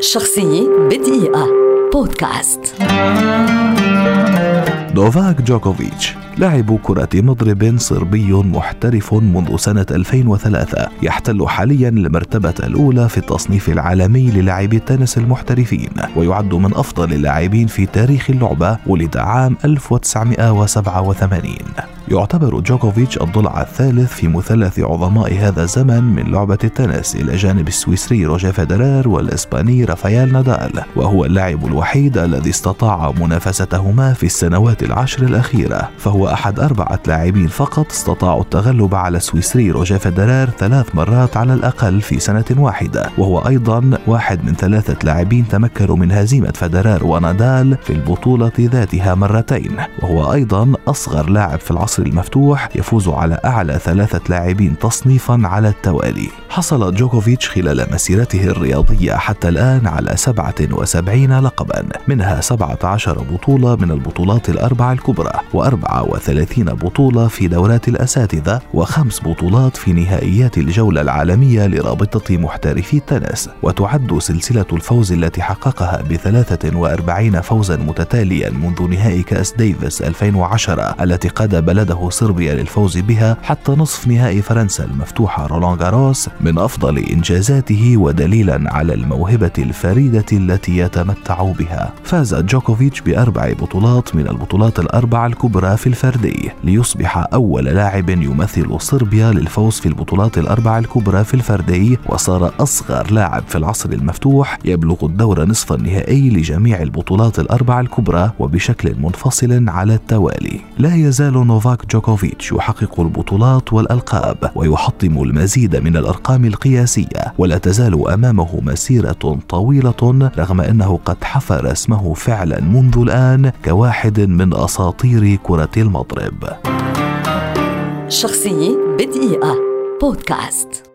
شخصية بدقيقة. بودكاست. نوفاك دجوكوفيتش لاعب كرة مضرب صربي محترف منذ سنة 2003 يحتل حاليا المرتبة الأولى في التصنيف العالمي للاعبي التنس المحترفين ويعد من أفضل اللاعبين في تاريخ اللعبة ولد عام 1987 يعتبر جوكوفيتش الضلع الثالث في مثلث عظماء هذا الزمن من لعبة التنس إلى جانب السويسري روجر فيدرر والإسباني رافائيل نادال وهو اللاعب الوحيد الذي استطاع منافستهما في السنوات العشر الأخيرة فهو أحد أربعة لاعبين فقط استطاعوا التغلب على السويسري روجر فيدرر ثلاث مرات على الأقل في سنة واحدة وهو أيضا واحد من ثلاثة لاعبين تمكنوا من هزيمة فيدرر ونادال في البطولة ذاتها مرتين وهو أيضا أصغر لاعب في العصر العصر المفتوح يفوز على أعلى ثلاثة لاعبين تصنيفا على التوالي. حصل جوكوفيتش خلال مسيرته الرياضية حتى الآن على 77 لقبا منها 17 بطولة من البطولات الأربع الكبرى و34 بطولة في دورات الأساتذة وخمس بطولات في نهائيات الجولة العالمية لرابطة محترفي التنس. وتعد سلسلة الفوز التي حققها ب 43 فوزا متتاليا منذ نهائي كأس ديفيس 2010 التي قاد بلد بلده صربيا للفوز بها حتى نصف نهائي فرنسا المفتوحة رولان جاروس من أفضل إنجازاته ودليلا على الموهبة الفريدة التي يتمتع بها. فاز جوكوفيتش بأربع بطولات من البطولات الأربع الكبرى في الفردي ليصبح أول لاعب يمثل صربيا للفوز في البطولات الأربع الكبرى في الفردي وصار أصغر لاعب في العصر المفتوح يبلغ الدور نصف النهائي لجميع البطولات الأربع الكبرى وبشكل منفصل على التوالي. لا يزال نوفاك نوفاك جوكوفيتش يحقق البطولات والألقاب ويحطم المزيد من الأرقام القياسية ولا تزال أمامه مسيرة طويلة رغم أنه قد حفر اسمه فعلا منذ الآن كواحد من أساطير كرة المضرب. شخصية بدقيقة. بودكاست.